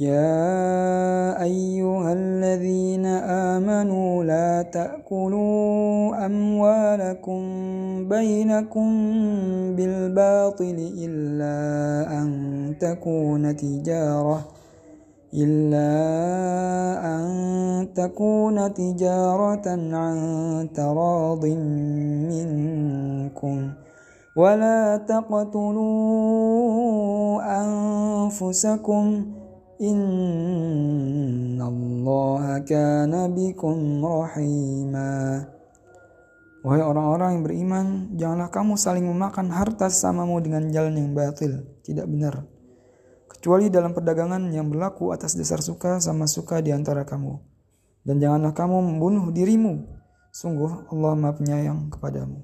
يا أيها الذين آمنوا لا تأكلوا أموالكم بينكم بالباطل إلا أن تكون تجارة إلا أن تكون تجارة عن تراض منكم. ولا تقتلوا أنفسكم Innallaha kana bikum rahima Wahai orang-orang yang beriman, janganlah kamu saling memakan harta samamu dengan jalan yang batil, tidak benar. Kecuali dalam perdagangan yang berlaku atas dasar suka sama suka di antara kamu. Dan janganlah kamu membunuh dirimu. Sungguh Allah maha penyayang kepadamu.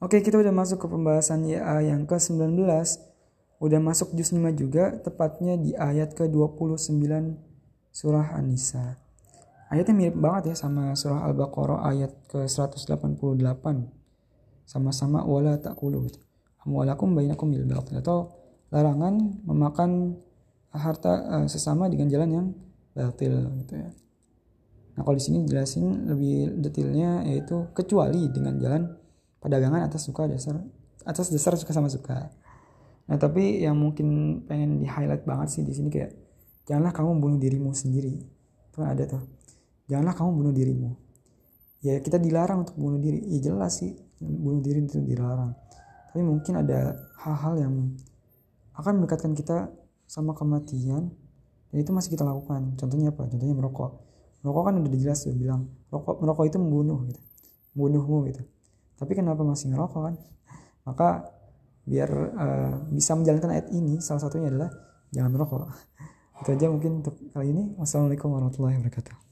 Oke, kita udah masuk ke pembahasan YA yang ke-19 Udah masuk juz 5 juga, tepatnya di ayat ke-29 surah An-Nisa. Ayatnya mirip banget ya sama surah Al-Baqarah ayat ke-188. Sama-sama wala takulu. Amwalakum bainakum bil batil atau larangan memakan harta uh, sesama dengan jalan yang batil gitu ya. Nah, kalau di sini jelasin lebih detailnya yaitu kecuali dengan jalan perdagangan atas suka dasar atas dasar suka sama suka. Nah tapi yang mungkin pengen di highlight banget sih di sini kayak janganlah kamu bunuh dirimu sendiri. Itu kan ada tuh. Janganlah kamu bunuh dirimu. Ya kita dilarang untuk bunuh diri. Ya jelas sih bunuh diri itu dilarang. Tapi mungkin ada hal-hal yang akan mendekatkan kita sama kematian dan itu masih kita lakukan. Contohnya apa? Contohnya merokok. Merokok kan udah jelas tuh bilang rokok merokok itu membunuh gitu. Membunuhmu gitu. Tapi kenapa masih ngerokok kan? Maka biar uh, bisa menjalankan ayat ini salah satunya adalah jangan merokok. Itu aja mungkin untuk kali ini. Wassalamualaikum warahmatullahi wabarakatuh